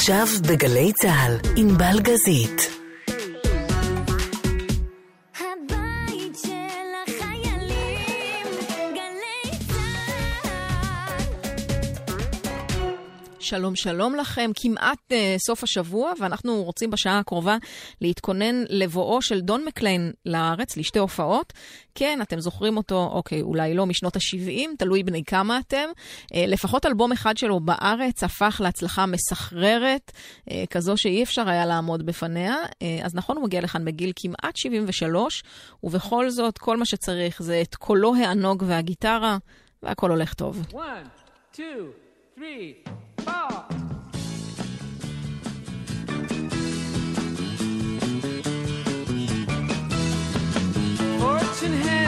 עכשיו בגלי צה"ל, עם בלגזית. שלום שלום לכם, כמעט uh, סוף השבוע, ואנחנו רוצים בשעה הקרובה להתכונן לבואו של דון מקליין לארץ, לשתי הופעות. כן, אתם זוכרים אותו, אוקיי, אולי לא משנות ה-70, תלוי בני כמה אתם. Uh, לפחות אלבום אחד שלו בארץ הפך להצלחה מסחררת, uh, כזו שאי אפשר היה לעמוד בפניה. Uh, אז נכון, הוא מגיע לכאן בגיל כמעט 73, ובכל זאת, כל מה שצריך זה את קולו הענוג והגיטרה, והכל הולך טוב. One, two, three. Fortune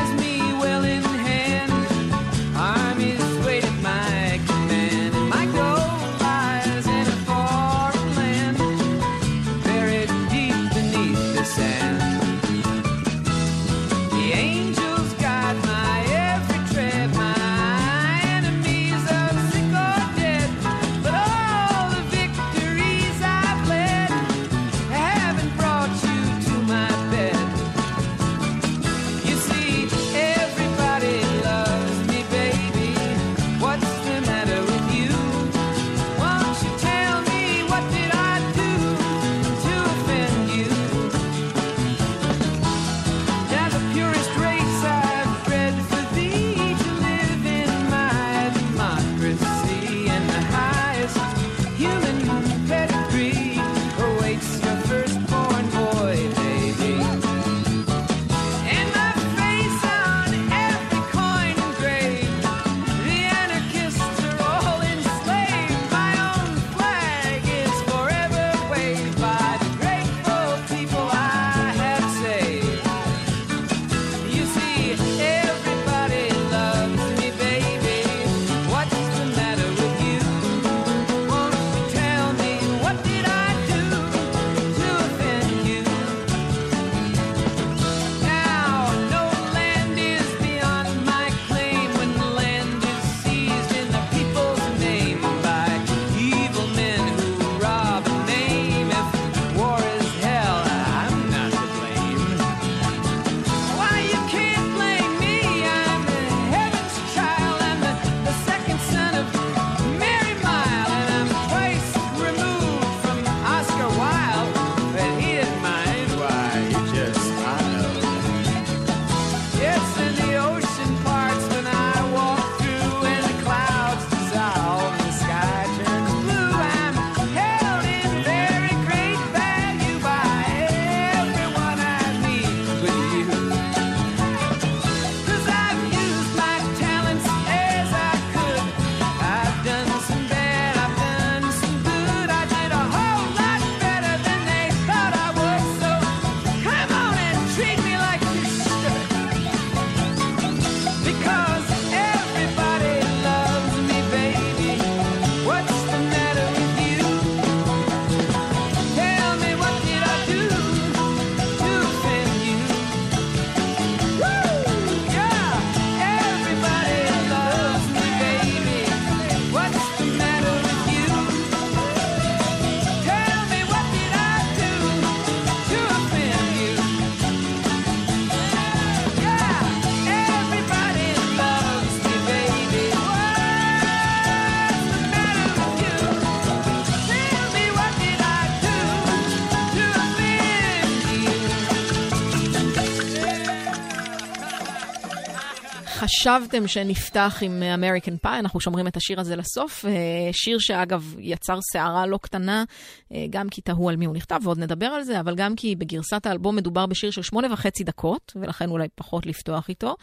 חשבתם שנפתח עם אמריקן פאי, אנחנו שומרים את השיר הזה לסוף. אה, שיר שאגב יצר סערה לא קטנה, אה, גם כי תהו על מי הוא נכתב, ועוד נדבר על זה, אבל גם כי בגרסת האלבום מדובר בשיר של שמונה וחצי דקות, ולכן אולי פחות לפתוח איתו.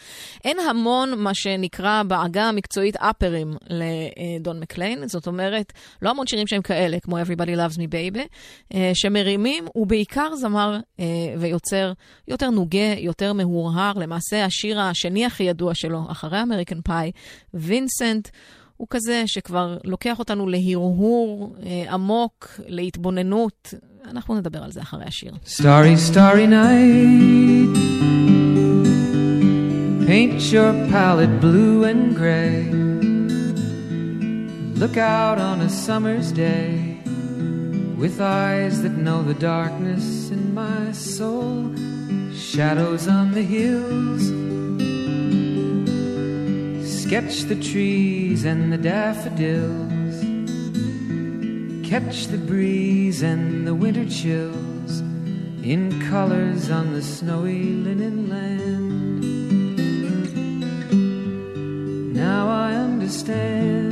אין המון מה שנקרא בעגה המקצועית אפרים לדון מקליין, זאת אומרת, לא המון שירים שהם כאלה, כמו Everybody Loves Me Baby, אה, שמרימים, הוא בעיקר זמר ויוצר יותר נוגה, יותר מהורהר. למעשה, השיר השני הכי ידוע שלו, אחרי אמריקן פאי, וינסנט, הוא כזה שכבר לוקח אותנו להרהור אה, עמוק, להתבוננות. אנחנו נדבר על זה אחרי השיר. Starry, starry night Paint your palette blue and gray Look out on a summer's day with eyes that know the darkness in my soul, shadows on the hills. Sketch the trees and the daffodils, catch the breeze and the winter chills in colors on the snowy linen land. Now I understand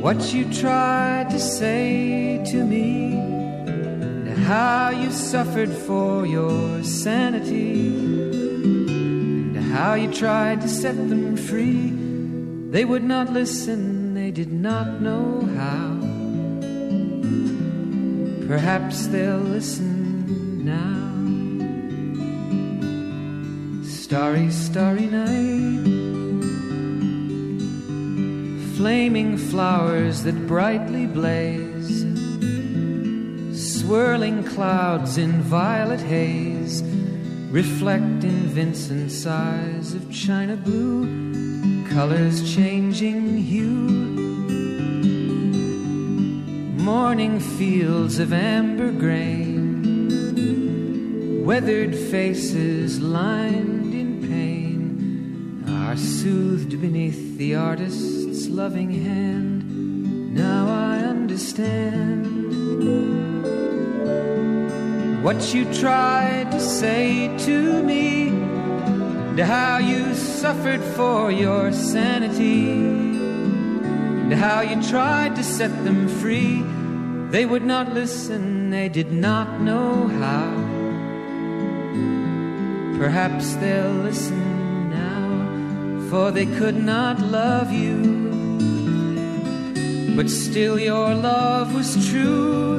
what you tried to say to me, and how you suffered for your sanity, how you tried to set them free. They would not listen, they did not know how. Perhaps they'll listen now. Starry, starry night flaming flowers that brightly blaze, swirling clouds in violet haze, reflect in Vincent's eyes of china blue, colors changing hue. Morning fields of amber grain, weathered faces lined in pain, are soothed beneath the artist's loving hand. Now I understand what you tried to say to me, and how you suffered for your sanity, and how you tried to set them free. They would not listen, they did not know how. Perhaps they'll listen now, for they could not love you but still your love was true.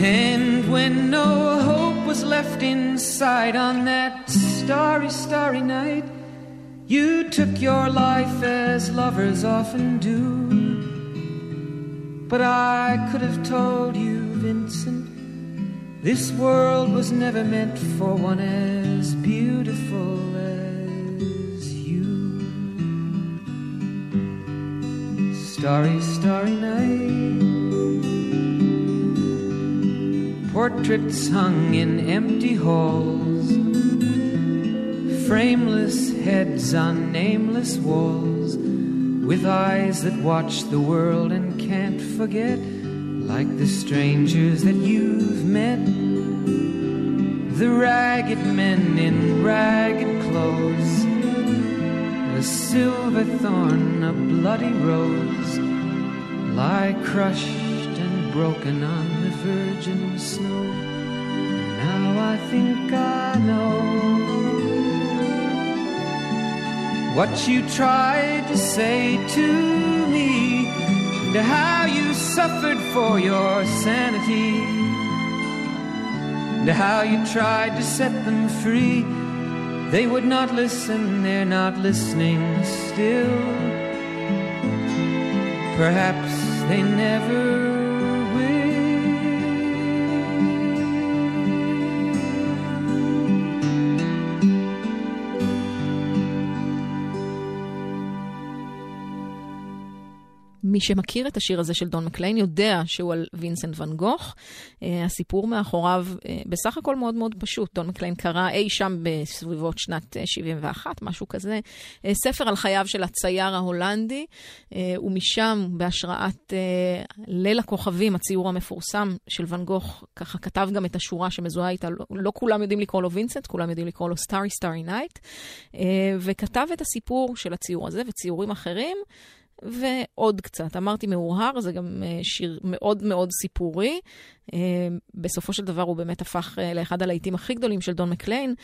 And when no hope was left inside on that starry, starry night, you took your life as lovers often do. But I could have told you, Vincent, this world was never meant for one as beautiful as you. starry, starry night. Portraits hung in empty halls, frameless heads on nameless walls, with eyes that watch the world and can't forget, like the strangers that you've met. The ragged men in ragged clothes a silver thorn, a bloody rose, lie crushed and broken on virgin snow. Now I think I know what you tried to say to me, and how you suffered for your sanity, and how you tried to set them free they would not listen, they're not listening still. Perhaps they never שמכיר את השיר הזה של דון מקליין יודע שהוא על וינסנט ואן גוך. Uh, הסיפור מאחוריו uh, בסך הכל מאוד מאוד פשוט. דון מקליין קרא אי שם בסביבות שנת uh, 71, משהו כזה, ספר על חייו של הצייר ההולנדי, ומשם, בהשראת ליל הכוכבים, הציור המפורסם של ואן גוך, ככה כתב גם את השורה שמזוהה איתה, לא, לא כולם יודעים לקרוא לו וינסנט, כולם יודעים לקרוא לו סטארי סטארי נייט, וכתב את הסיפור של הציור הזה וציורים אחרים. ועוד קצת. אמרתי מאוהר, זה גם אה, שיר מאוד מאוד סיפורי. אה, בסופו של דבר הוא באמת הפך אה, לאחד הלהיטים הכי גדולים של דון מקליין.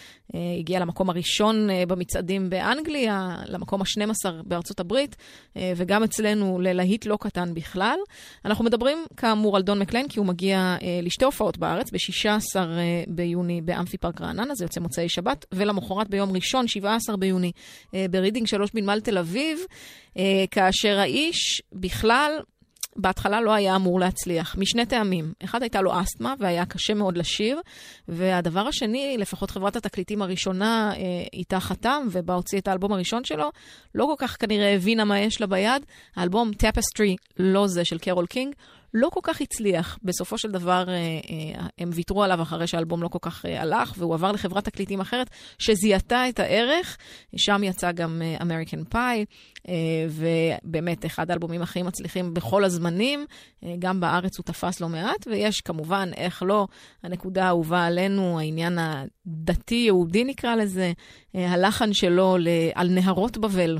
הגיע למקום הראשון במצעדים באנגליה, למקום ה-12 בארצות הברית, וגם אצלנו ללהיט לא קטן בכלל. אנחנו מדברים כאמור על דון מקליין, כי הוא מגיע לשתי הופעות בארץ, ב-16 ביוני באמפי פארק רעננה, זה יוצא מוצאי שבת, ולמחרת ביום ראשון, 17 ביוני, ברידינג 3 בנמל תל אביב. כאשר האיש בכלל בהתחלה לא היה אמור להצליח, משני טעמים. אחד, הייתה לו אסתמה והיה קשה מאוד לשיר, והדבר השני, לפחות חברת התקליטים הראשונה אה, איתה חתם ובה הוציא את האלבום הראשון שלו, לא כל כך כנראה הבינה מה יש לה ביד. האלבום טפסטרי, לא זה של קרול קינג, לא כל כך הצליח. בסופו של דבר אה, אה, הם ויתרו עליו אחרי שהאלבום לא כל כך אה, הלך, והוא עבר לחברת תקליטים אחרת שזיהתה את הערך. שם יצא גם אמריקן פאי, ובאמת אחד האלבומים הכי מצליחים בכל הזמנים. גם בארץ הוא תפס לא מעט, ויש כמובן, איך לא, הנקודה האהובה עלינו, העניין הדתי-יהודי נקרא לזה, הלחן שלו על נהרות בבל.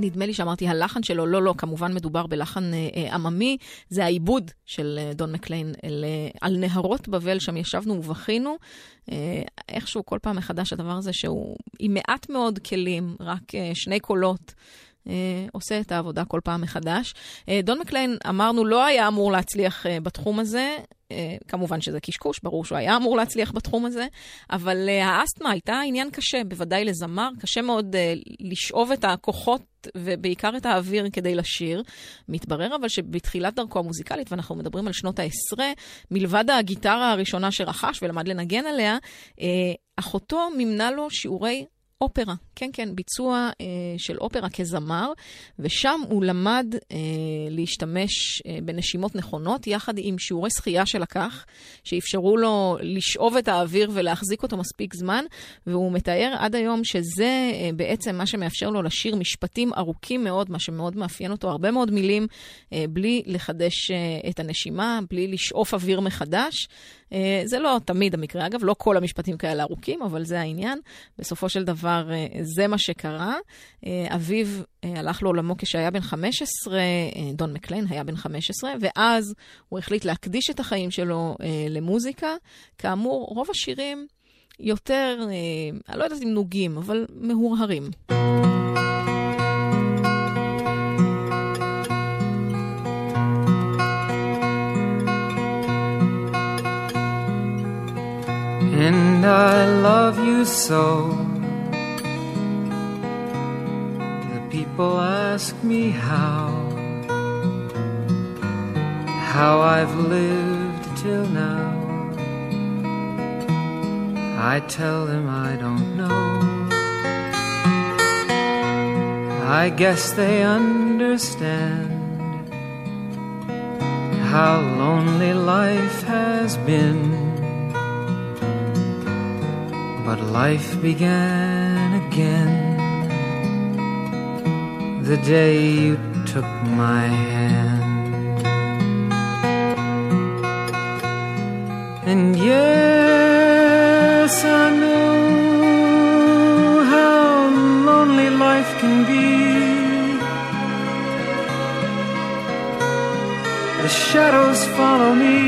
נדמה לי שאמרתי הלחן שלו, לא, לא, כמובן מדובר בלחן אה, אה, עממי, זה העיבוד של אה, דון מקליין אל, אה, על נהרות בבל, שם ישבנו ובכינו. אה, איכשהו כל פעם מחדש הדבר הזה שהוא עם מעט מאוד כלים, רק אה, שני קולות. אה, עושה את העבודה כל פעם מחדש. אה, דון מקליין, אמרנו, לא היה אמור להצליח אה, בתחום הזה. אה, כמובן שזה קשקוש, ברור שהוא היה אמור להצליח בתחום הזה, אבל אה, האסתמה הייתה עניין קשה, בוודאי לזמר, קשה מאוד אה, לשאוב את הכוחות ובעיקר את האוויר כדי לשיר. מתברר אבל שבתחילת דרכו המוזיקלית, ואנחנו מדברים על שנות העשרה, מלבד הגיטרה הראשונה שרכש ולמד לנגן עליה, אחותו מימנה לו שיעורי אופרה, כן, כן, ביצוע אה, של אופרה כזמר, ושם הוא למד אה, להשתמש אה, בנשימות נכונות, יחד עם שיעורי שחייה שלקח, שאפשרו לו לשאוב את האוויר ולהחזיק אותו מספיק זמן, והוא מתאר עד היום שזה אה, בעצם מה שמאפשר לו לשיר משפטים ארוכים מאוד, מה שמאוד מאפיין אותו, הרבה מאוד מילים, אה, בלי לחדש אה, את הנשימה, בלי לשאוף אוויר מחדש. אה, זה לא תמיד המקרה, אגב, לא כל המשפטים כאלה ארוכים, אבל זה העניין. בסופו של דבר, אה, זה מה שקרה. אה, אביו הלך לעולמו כשהיה בן 15, דון מקליין היה בן 15, ואז הוא החליט להקדיש את החיים שלו למוזיקה. כאמור, רוב השירים יותר, אני לא יודעת אם נוגים, אבל מהורהרים. And I love you so. People ask me how, how I've lived till now. I tell them I don't know. I guess they understand how lonely life has been but life began again the day you took my hand. And yes, I know how lonely life can be. The shadows follow me,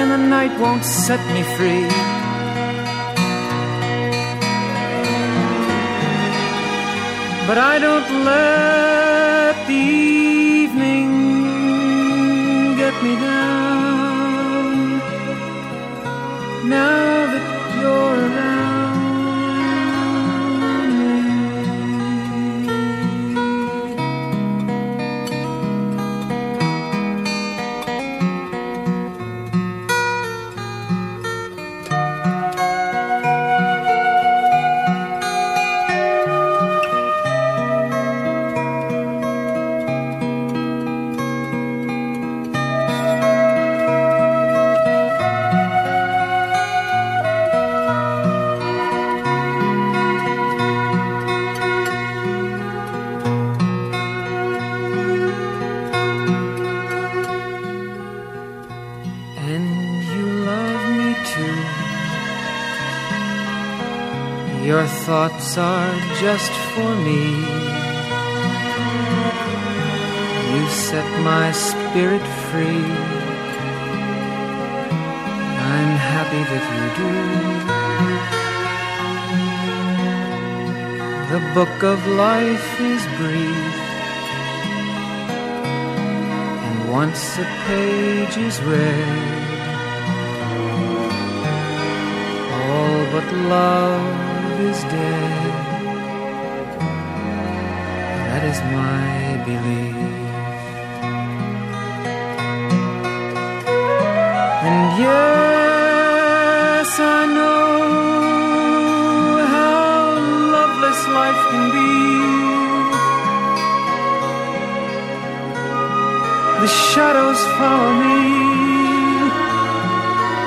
and the night won't set me free. But I don't let thoughts are just for me. You set my spirit free. I'm happy that you do. The book of life is brief. And once a page is read, all but love is dead. That is my belief. And yes, I know how loveless life can be. The shadows follow me,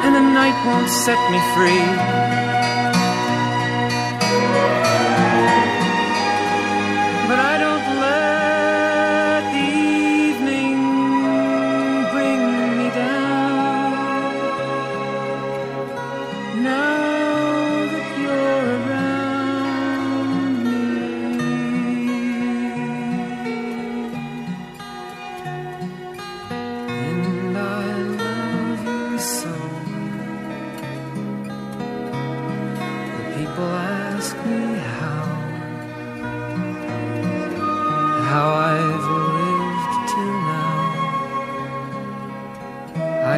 and the night won't set me free.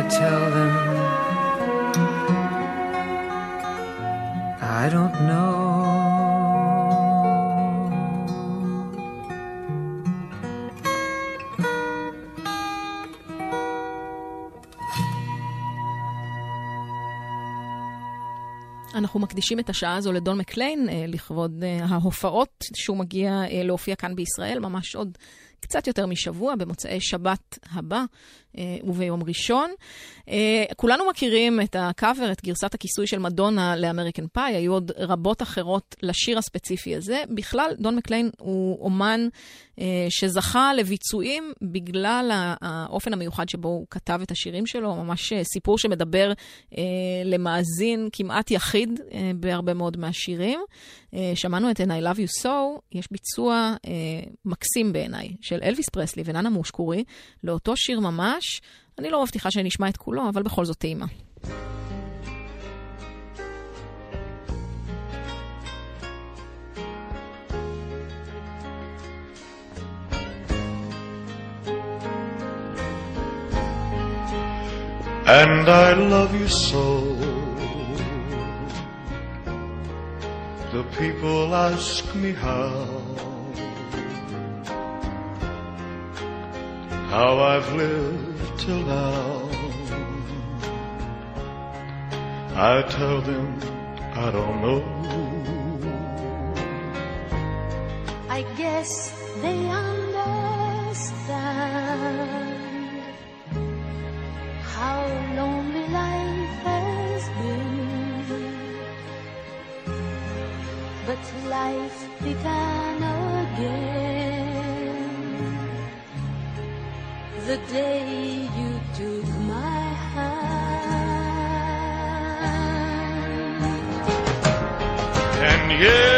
Tell them I don't know. אנחנו מקדישים את השעה הזו לדון מקליין, אה, לכבוד אה, ההופעות שהוא מגיע אה, להופיע כאן בישראל, ממש עוד קצת יותר משבוע, במוצאי שבת הבא אה, וביום ראשון. אה, כולנו מכירים את הקאבר, את גרסת הכיסוי של מדונה לאמריקן פאי, היו עוד רבות אחרות לשיר הספציפי הזה. בכלל, דון מקליין הוא אומן אה, שזכה לביצועים בגלל האופן המיוחד שבו הוא כתב את השירים שלו, ממש סיפור שמדבר למאזין כמעט יחיד בהרבה מאוד מהשירים. אה, שמענו את And I Love You So, יש ביצוע אה, מקסים בעיניי של אלוויס פרסלי וננה מושקורי לאותו שיר ממש. אני לא מבטיחה שנשמע את כולו, אבל בכל זאת טעימה. and I love you so. The people ask me how, how I've lived till now. I tell them I don't know. I guess they understand But life began again the day you took my hand. And yes,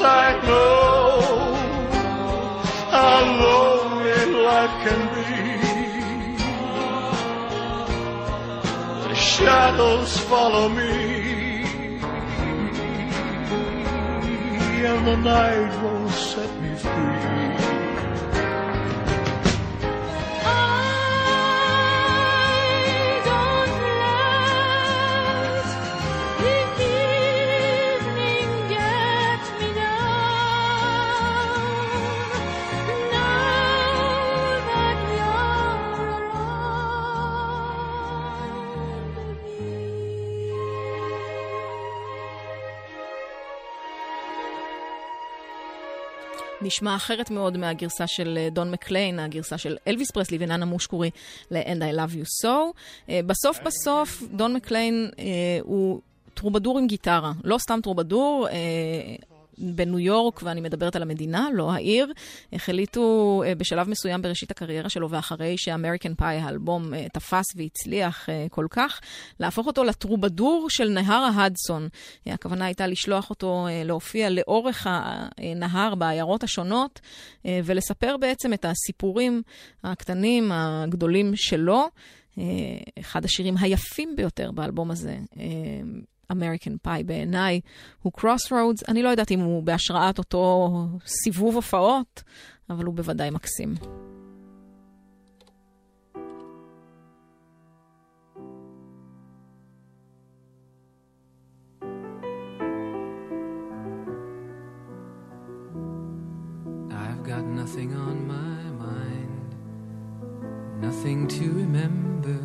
I know how lonely life can be. The shadows follow me, and the night נשמע אחרת מאוד מהגרסה של אה, דון מקליין, הגרסה של אלוויס פרסלי וננה מושקורי ל-And I Love You So. אה, בסוף בסוף, דון מקליין אה, הוא טרובדור עם גיטרה. לא סתם טרובדור, בניו יורק, ואני מדברת על המדינה, לא העיר, החליטו אה, בשלב מסוים בראשית הקריירה שלו, ואחרי שאמריקן פאי, האלבום, אה, תפס והצליח אה, כל כך, להפוך אותו לטרובדור של נהר ההדסון. הכוונה הייתה לשלוח אותו להופיע לאורך הנהר בעיירות השונות, ולספר בעצם את הסיפורים הקטנים, הגדולים שלו. אחד השירים היפים ביותר באלבום הזה. אמריקן פאי בעיניי הוא Crossroads. אני לא יודעת אם הוא בהשראת אותו סיבוב הופעות, אבל הוא בוודאי מקסים. Nothing on my mind, nothing to remember,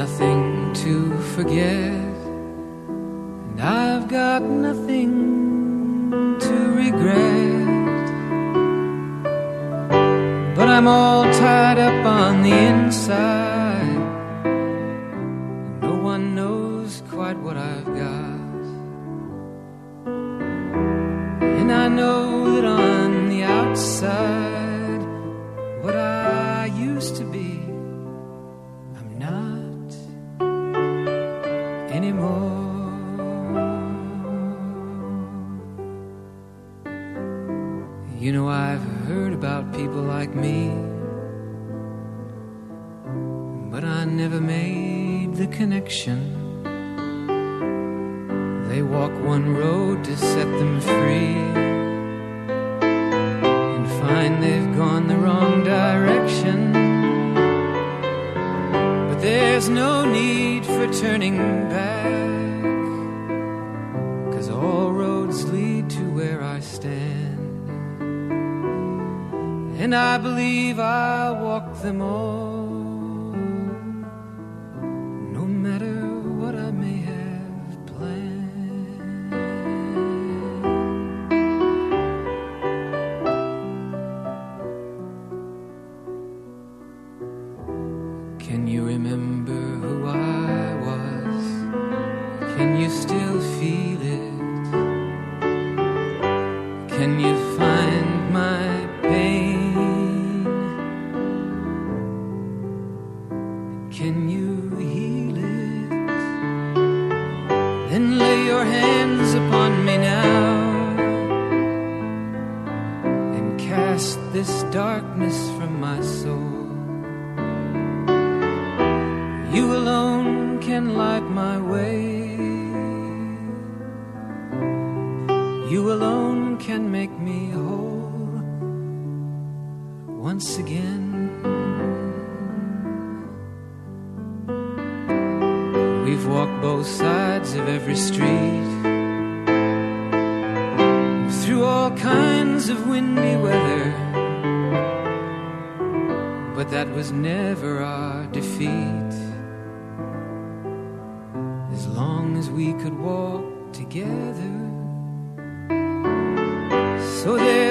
nothing to forget, and I've got nothing to regret. But I'm all tied up on the inside, and no one knows quite what I've got. And I know that on the outside, You know, I've heard about people like me, but I never made the connection. They walk one road to set them free and find they've gone the wrong direction. But there's no need for turning back, cause all roads lead to where I stand. And I believe I'll walk them all,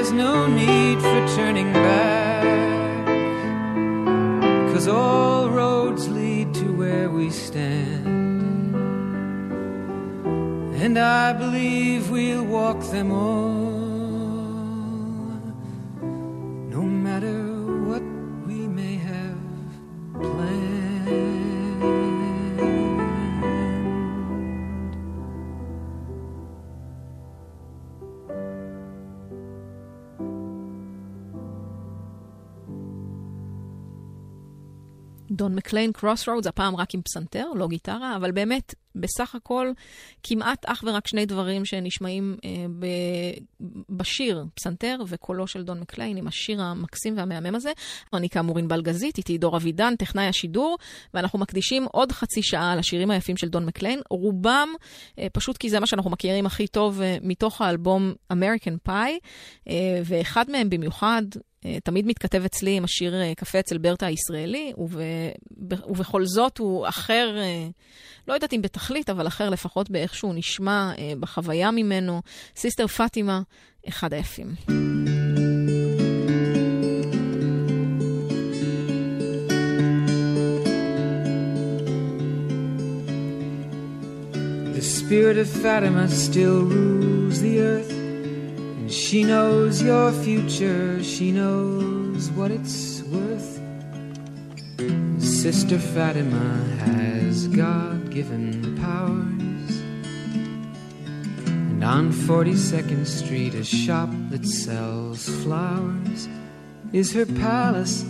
there's no need for turning back. Cause all roads lead to where we stand. And I believe we'll walk them all. מקליין קרוסרודס, הפעם רק עם פסנתר, לא גיטרה, אבל באמת, בסך הכל, כמעט אך ורק שני דברים שנשמעים אה, ב, בשיר, פסנתר וקולו של דון מקליין, עם השיר המקסים והמהמם הזה. אני כאמור ענבל איתי דור אבידן, טכנאי השידור, ואנחנו מקדישים עוד חצי שעה לשירים היפים של דון מקליין, רובם, אה, פשוט כי זה מה שאנחנו מכירים הכי טוב אה, מתוך האלבום American Pie, אה, ואחד מהם במיוחד, תמיד מתכתב אצלי עם השיר אה, קפה אצל ברטה הישראלי, וב, ובכל זאת הוא אחר, אה, לא יודעת אם בתכלית, אבל אחר לפחות באיך שהוא נשמע, אה, בחוויה ממנו. סיסטר פאטימה, אחד היפים. The spirit of Fatima still rules the earth, she knows your future, she knows what it's worth. Sister Fatima has God given powers, and on 42nd Street, a shop that sells flowers is her palace.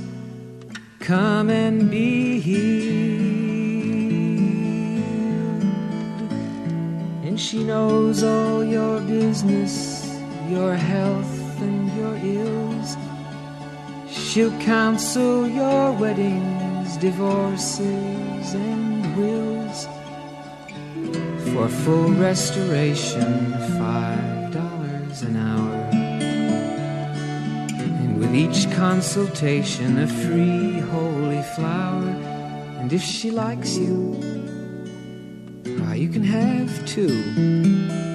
Come and be healed. And she knows all your business, your health and your ills. She'll counsel your weddings, divorces, and wills. For full restoration, five dollars an hour. And with each consultation, a free holy flower. And if she likes you, why, you can have two.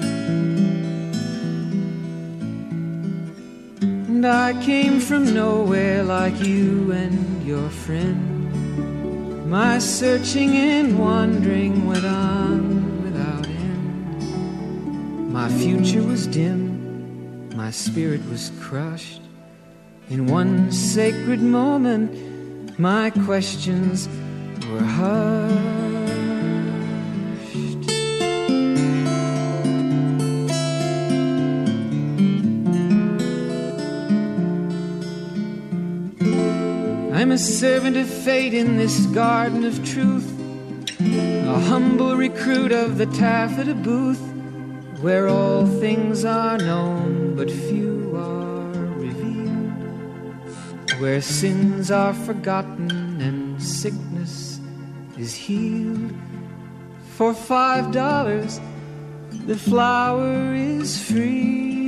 I came from nowhere like you and your friend. My searching and wandering went on without end. My future was dim, my spirit was crushed. In one sacred moment, my questions were hushed. I'm a servant of fate in this garden of truth, a humble recruit of the taffeta booth, where all things are known but few are revealed, where sins are forgotten and sickness is healed. For five dollars, the flower is free.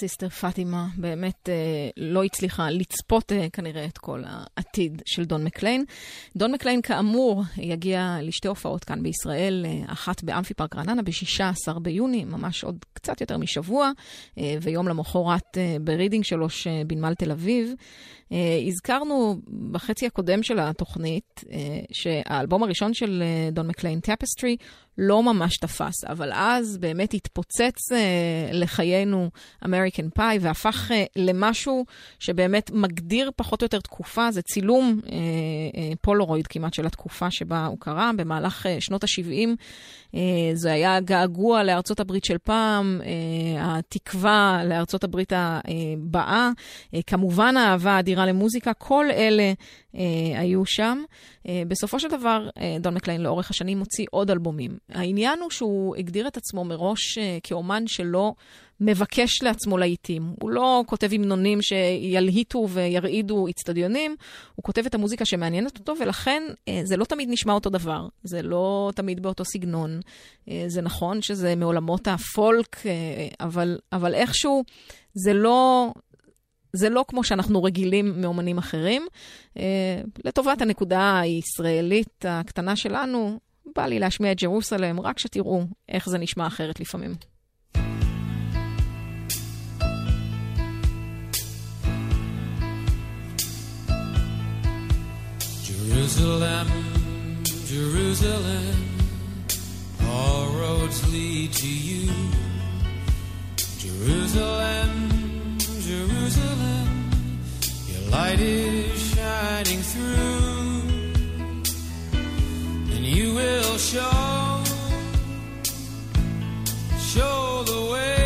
סיסטר פאטימה באמת אה, לא הצליחה לצפות אה, כנראה את כל העתיד של דון מקליין. דון מקליין, כאמור, יגיע לשתי הופעות כאן בישראל, אה, אחת באמפי פארק רעננה ב-16 ביוני, ממש עוד קצת יותר משבוע, אה, ויום למחרת אה, ברידינג שלוש אה, בנמל תל אביב. Uh, הזכרנו בחצי הקודם של התוכנית uh, שהאלבום הראשון של uh, דון מקליין, טפסטרי, לא ממש תפס, אבל אז באמת התפוצץ uh, לחיינו אמריקן פאי והפך uh, למשהו שבאמת מגדיר פחות או יותר תקופה, זה צילום uh, uh, פולורויד כמעט של התקופה שבה הוא קרה, במהלך uh, שנות ה-70. Uh, זה היה געגוע לארצות הברית של פעם, uh, התקווה לארצות הברית הבאה, uh, כמובן האהבה האדירה למוזיקה, כל אלה היו שם. Uh, בסופו של דבר, uh, דון מקליין לאורך השנים מוציא עוד אלבומים. העניין הוא שהוא הגדיר את עצמו מראש uh, כאומן שלא מבקש לעצמו להיטים. הוא לא כותב המנונים שילהיטו וירעידו איצטדיונים, הוא כותב את המוזיקה שמעניינת אותו, ולכן uh, זה לא תמיד נשמע אותו דבר, זה לא תמיד באותו סגנון. Uh, זה נכון שזה מעולמות הפולק, uh, אבל, אבל איכשהו זה לא... זה לא כמו שאנחנו רגילים מאומנים אחרים. Uh, לטובת הנקודה הישראלית הקטנה שלנו, בא לי להשמיע את ג'רוסלם, רק שתראו איך זה נשמע אחרת לפעמים. Jerusalem, Jerusalem, all roads lead to you. Jerusalem, Jerusalem, your light is shining through, and you will show, show the way.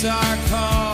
The gates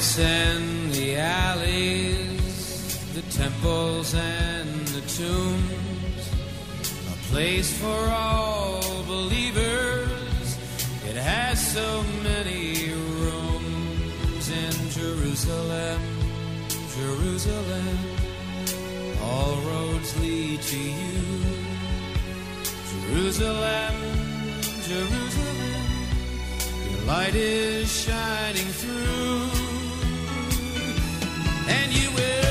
markets and the alleys, the temples and the tombs, a place for all believers. It has so many rooms in Jerusalem, Jerusalem. All roads lead to you, Jerusalem, Jerusalem. Your light is shining through, and you will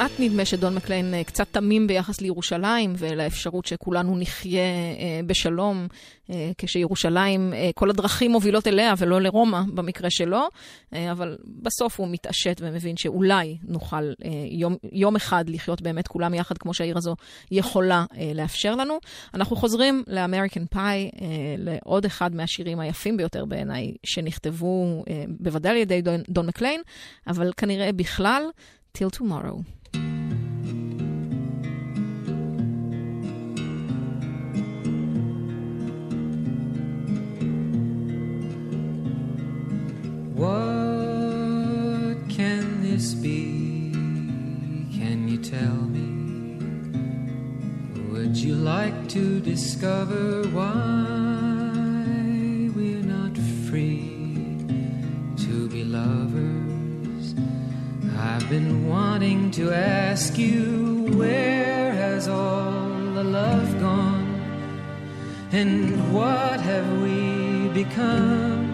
כמעט נדמה שדון מקליין אה, קצת תמים ביחס לירושלים ולאפשרות שכולנו נחיה אה, בשלום, אה, כשירושלים, כל הדרכים מובילות אליה ולא לרומא במקרה שלו, אבל בסוף הוא מתעשת ומבין שאולי נוכל יום, יום אחד לחיות באמת כולם יחד כמו שהעיר הזו יכולה לאפשר לנו. אנחנו חוזרים לאמריקן פאי, לעוד אחד מהשירים היפים ביותר בעיניי שנכתבו בוודאי על ידי דון, דון מקליין, אבל כנראה בכלל. Till tomorrow. You like to discover why we're not free to be lovers? I've been wanting to ask you where has all the love gone? And what have we become?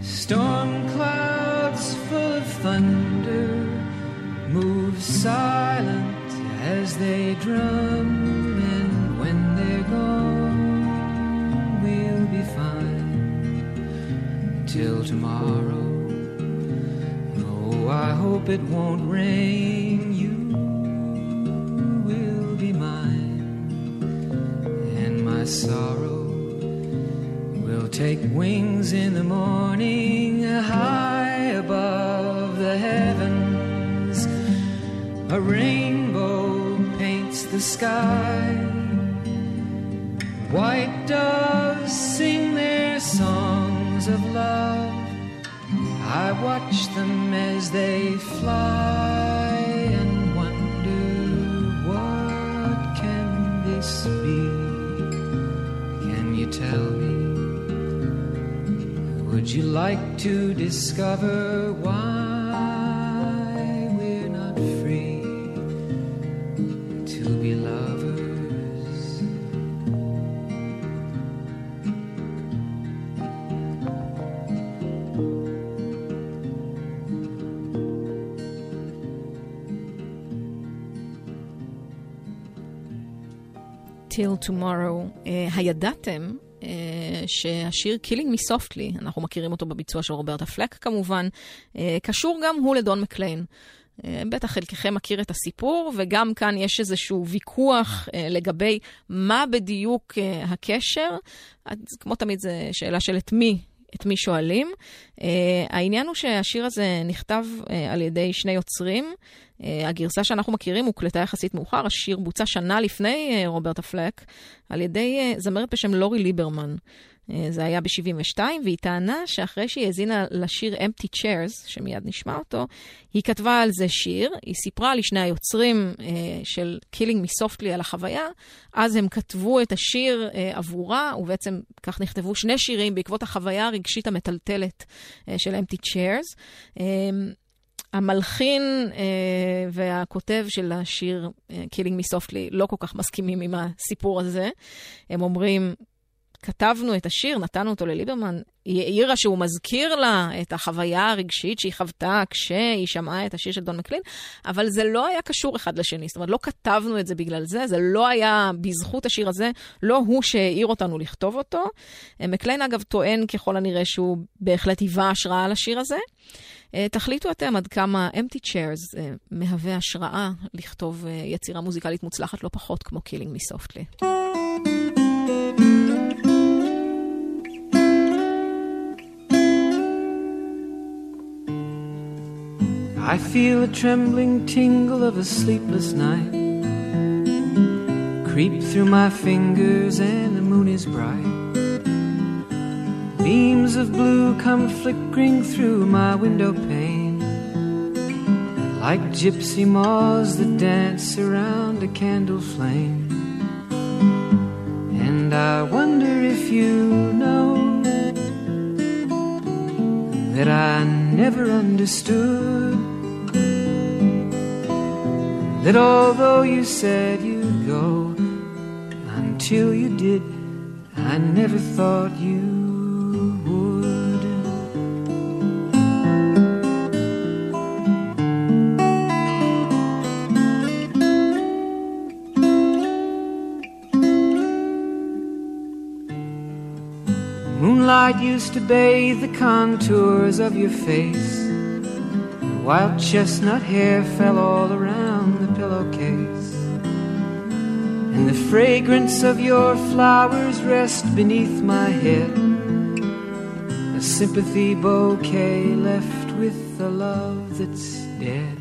Storm clouds full of thunder move silent as they drum, till tomorrow. Oh, I hope it won't rain. You will be mine, and my sorrow will take wings in the morning high above the heavens. A rainbow paints the sky. White them as they fly and wonder what can this be? Can you tell me? Would you like to discover why Till Tomorrow. Uh, הידעתם uh, שהשיר Killing Me Softly, אנחנו מכירים אותו בביצוע של רוברטה פלק כמובן, uh, קשור גם הוא לדון מקליין. Uh, בטח חלקכם מכיר את הסיפור, וגם כאן יש איזשהו ויכוח uh, לגבי מה בדיוק uh, הקשר. אז כמו תמיד, זו שאלה של את מי את מי שואלים. Uh, העניין הוא שהשיר הזה נכתב uh, על ידי שני יוצרים. Uh, הגרסה שאנחנו מכירים הוקלטה יחסית מאוחר, השיר בוצע שנה לפני uh, רוברטה פלק, על ידי uh, זמרת בשם לורי ליברמן. Uh, זה היה ב-72, והיא טענה שאחרי שהיא האזינה לשיר Empty Chairs, שמיד נשמע אותו, היא כתבה על זה שיר, היא סיפרה לשני היוצרים uh, של Killing Me Softly על החוויה, אז הם כתבו את השיר uh, עבורה, ובעצם כך נכתבו שני שירים בעקבות החוויה הרגשית המטלטלת uh, של Empty Chairs. Uh, המלחין אה, והכותב של השיר אה, Killing Me Softly לא כל כך מסכימים עם הסיפור הזה. הם אומרים, כתבנו את השיר, נתנו אותו לליברמן, היא העירה שהוא מזכיר לה את החוויה הרגשית שהיא חוותה כשהיא שמעה את השיר של דון מקלין, אבל זה לא היה קשור אחד לשני. זאת אומרת, לא כתבנו את זה בגלל זה, זה לא היה בזכות השיר הזה, לא הוא שהעיר אותנו לכתוב אותו. אה, מקליין, אגב, טוען ככל הנראה שהוא בהחלט היווה השראה לשיר הזה. אה, תחליטו אתם עד כמה Empty Chairs אה, מהווה השראה לכתוב יצירה מוזיקלית מוצלחת לא פחות כמו Killing Me Softly. I feel a trembling tingle of a sleepless night creep through my fingers, and the moon is bright. Beams of blue come flickering through my window pane, like gypsy moths that dance around a candle flame. And I wonder if you know that I never understood. That although you said you'd go, until you did, I never thought you would. Moonlight used to bathe the contours of your face. And wild chestnut hair fell all around And the fragrance of your flowers rest beneath my head. A sympathy bouquet left with a love that's dead.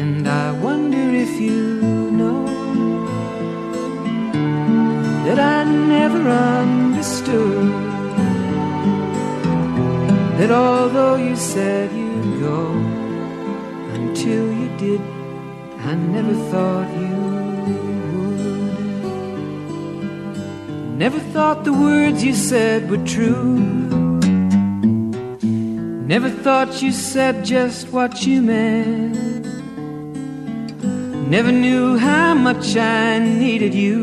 And I wonder if you know that I never understood that although you said you'd go, until you did, I never thought you would. Never thought the words you said were true. Never thought you said just what you meant. Never knew how much I needed you.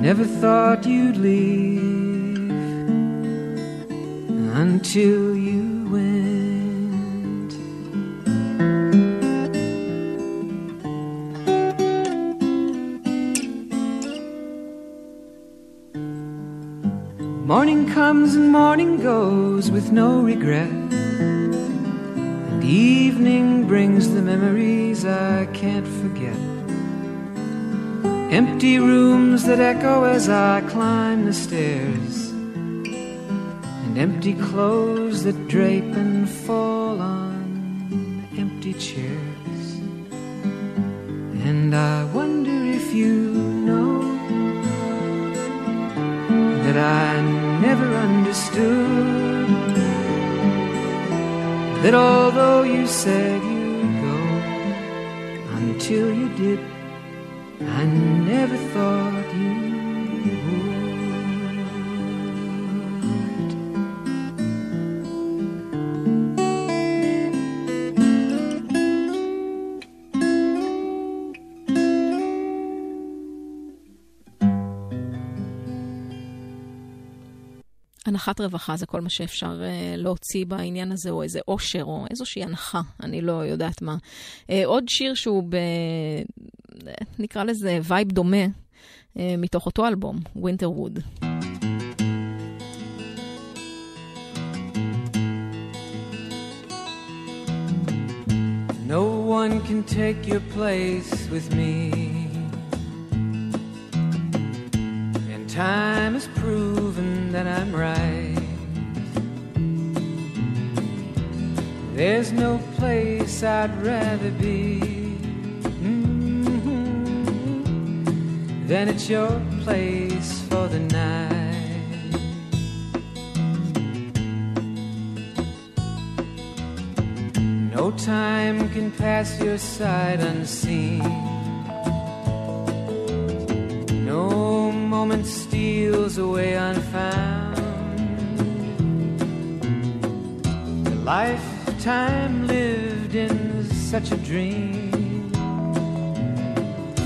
Never thought you'd leave until you comes and morning goes with no regret. And evening brings the memories I can't forget. Empty rooms that echo as I climb the stairs. And empty clothes that drape and fall on empty chairs. And I wonder if you know that I never understood. That although you said you'd go, until you did, I never thought you הנחת רווחה זה כל מה שאפשר uh, להוציא בעניין הזה, או איזה עושר, או איזושהי הנחה, אני לא יודעת מה. Uh, עוד שיר שהוא ב... נקרא לזה וייב דומה, uh, מתוך אותו אלבום, Winter Wood. No one can take your place with me. Time has proven that I'm right. There's no place I'd rather be mhm, than at your place for the night. No time can pass your side unseen. Moment steals away unfound. The lifetime lived in such a dream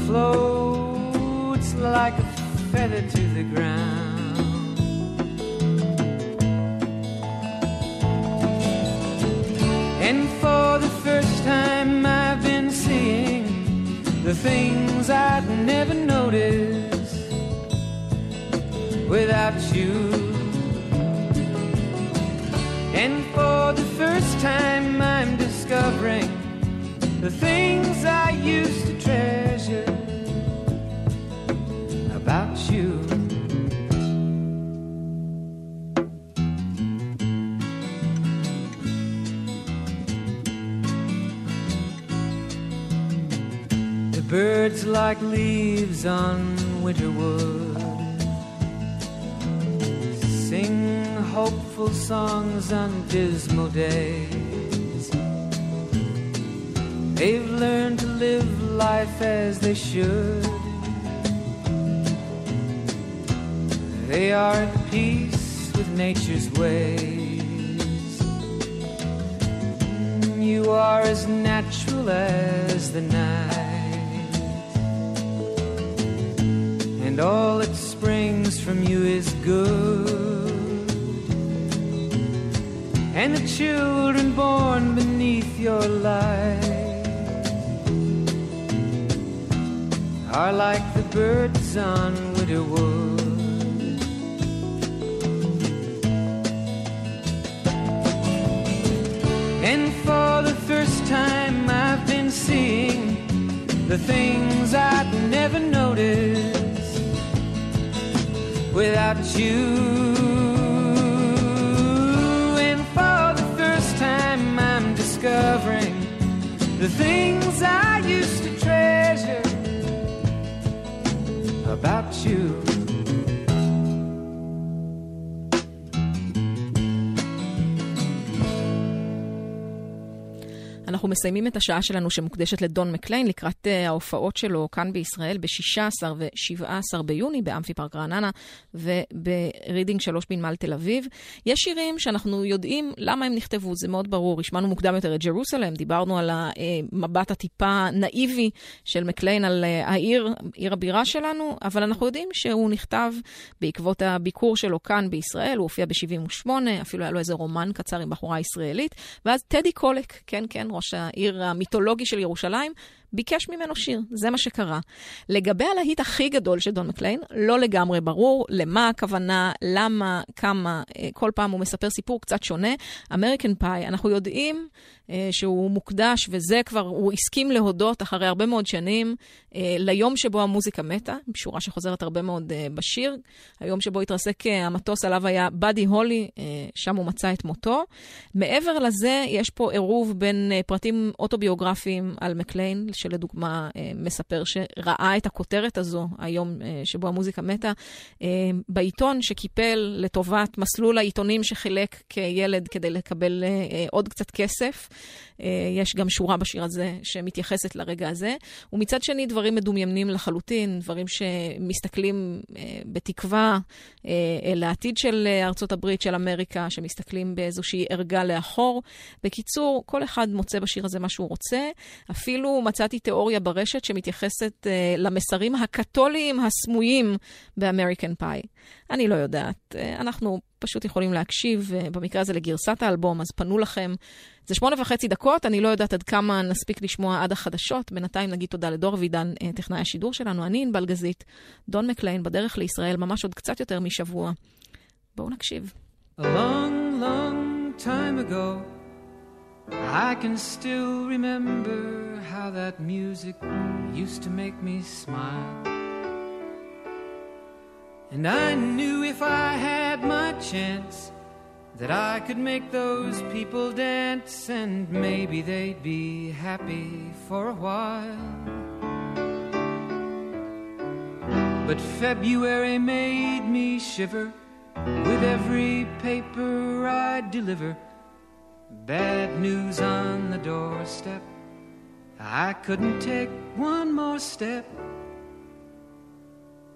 floats like a feather to the ground. And for the first time, I've been seeing the things I'd never noticed without you. And for the first time, I'm discovering the things I used to treasure about you. The birds like leaves on winter wood songs on dismal days. They've learned to live life as they should. They are at peace with nature's ways. You are as natural as the night, and all that springs from you is good. And the children born beneath your light are like the birds on winter wood. And for the first time, I've been seeing the things I'd never noticed without you. Discovering the things I used אנחנו מסיימים את השעה שלנו שמוקדשת לדון מקליין לקראת אה, ההופעות שלו כאן בישראל ב-16 ו-17 ביוני באמפי פארק רעננה וברידינג 3 בנמל תל אביב. יש שירים שאנחנו יודעים למה הם נכתבו, זה מאוד ברור. השמענו מוקדם יותר את ג'רוסלם, דיברנו על המבט הטיפה נאיבי של מקליין על אה, העיר, עיר הבירה שלנו, אבל אנחנו יודעים שהוא נכתב בעקבות הביקור שלו כאן בישראל, הוא הופיע ב-78, אפילו היה לו איזה רומן קצר עם בחורה ישראלית, ואז טדי קולק, כן, כן, ראש העיר המיתולוגי של ירושלים, ביקש ממנו שיר, זה מה שקרה. לגבי הלהיט הכי גדול של דון מקליין, לא לגמרי ברור למה הכוונה, למה, כמה, אה, כל פעם הוא מספר סיפור קצת שונה. אמריקן פאי, אנחנו יודעים אה, שהוא מוקדש, וזה כבר, הוא הסכים להודות אחרי הרבה מאוד שנים, אה, ליום שבו המוזיקה מתה, שורה שחוזרת הרבה מאוד בשיר. היום שבו התרסק המטוס עליו היה באדי הולי, שם הוא מצא את מותו. מעבר לזה, יש פה עירוב בין פרטים אוטוביוגרפיים על מקליין, שלדוגמה אה, מספר שראה את הכותרת הזו, היום אה, שבו המוזיקה מתה, אה, בעיתון שקיפל לטובת מסלול העיתונים שחילק כילד כדי לקבל עוד קצת כסף. אה, יש גם שורה בשיר הזה שמתייחסת לרגע הזה. ומצד שני, דברים מדומיינים לחלוטין, דברים שמסתכלים אה, בתקווה אה, אל העתיד של ארצות הברית, של אמריקה, שמסתכלים באיזושהי ערגה לאחור. בקיצור, כל אחד מוצא בשיר הזה מה שהוא רוצה. אפילו מצאתי תיאוריה ברשת שמתייחסת למסרים הקתוליים הסמויים באמריקן פאי. אני לא יודעת. אנחנו פשוט יכולים להקשיב, במקרה הזה לגרסת האלבום, אז פנו לכם. זה שמונה וחצי דקות, אני לא יודעת עד כמה נספיק לשמוע עד החדשות. בינתיים נגיד תודה לדור אבידן, אה, טכנאי השידור שלנו, אני ענבל גזית, דון מקליין בדרך לישראל, ממש עוד קצת יותר משבוע. בואו נקשיב. A long, long time ago, I can still remember how that music used to make me smile. And I knew if I had my chance that I could make those people dance and maybe they'd be happy for a while. But February made me shiver with every paper I deliver. Bad news on the doorstep. I couldn't take one more step.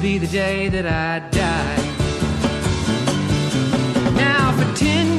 Be the day that I die. Now for ten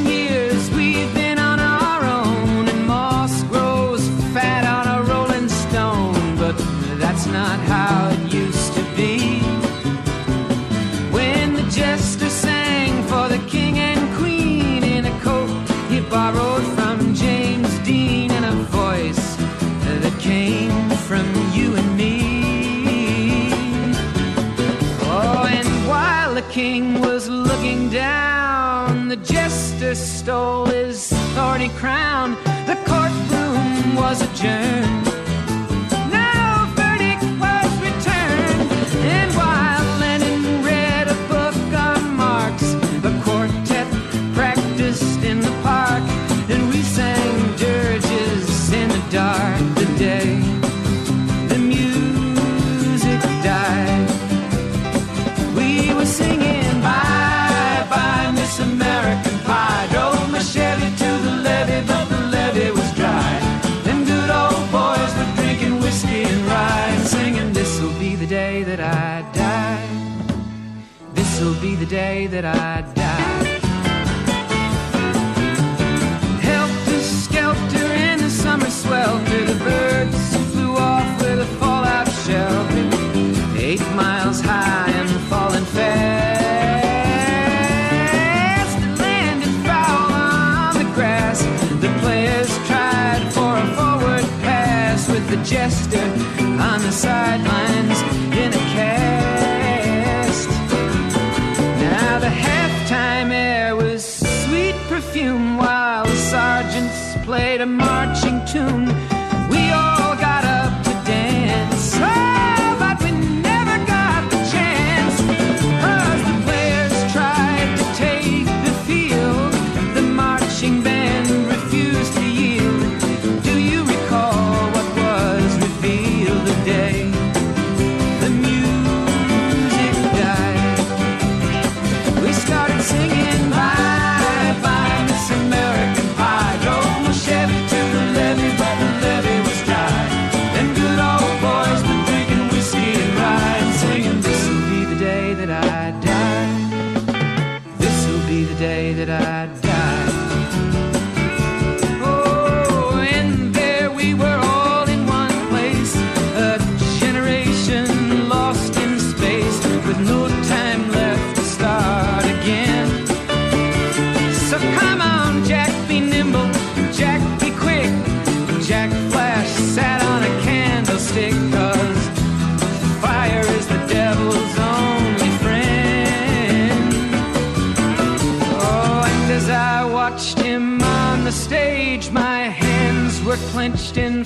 king was looking down. The jester stole his thorny crown. The courtroom was adjourned. in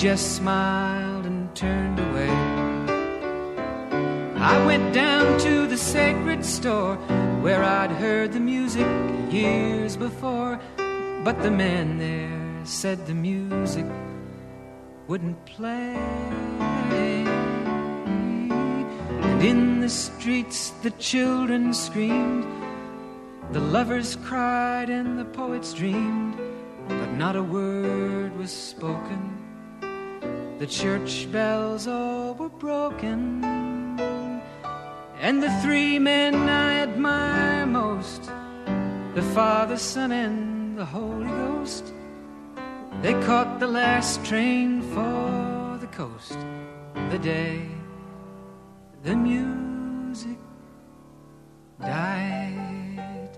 just smiled and turned away. I went down to the sacred store where I'd heard the music years before, but the man there said the music wouldn't play. And in the streets, the children screamed, the lovers cried, and the poets dreamed, but not a word was spoken the church bells all were broken, and the three men I admire most the Father, Son, and the Holy Ghost. They caught the last train for the coast the day the music died,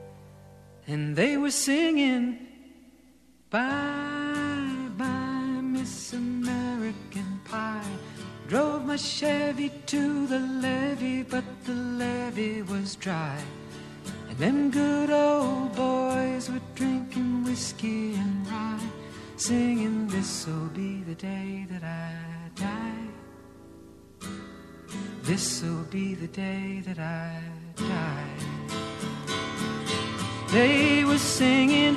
and they were singing bye bye. I drove my Chevy to the levee, but the levee was dry. And them good old boys were drinking whiskey and rye, singing, This'll be the day that I die. This'll be the day that I die. They were singing,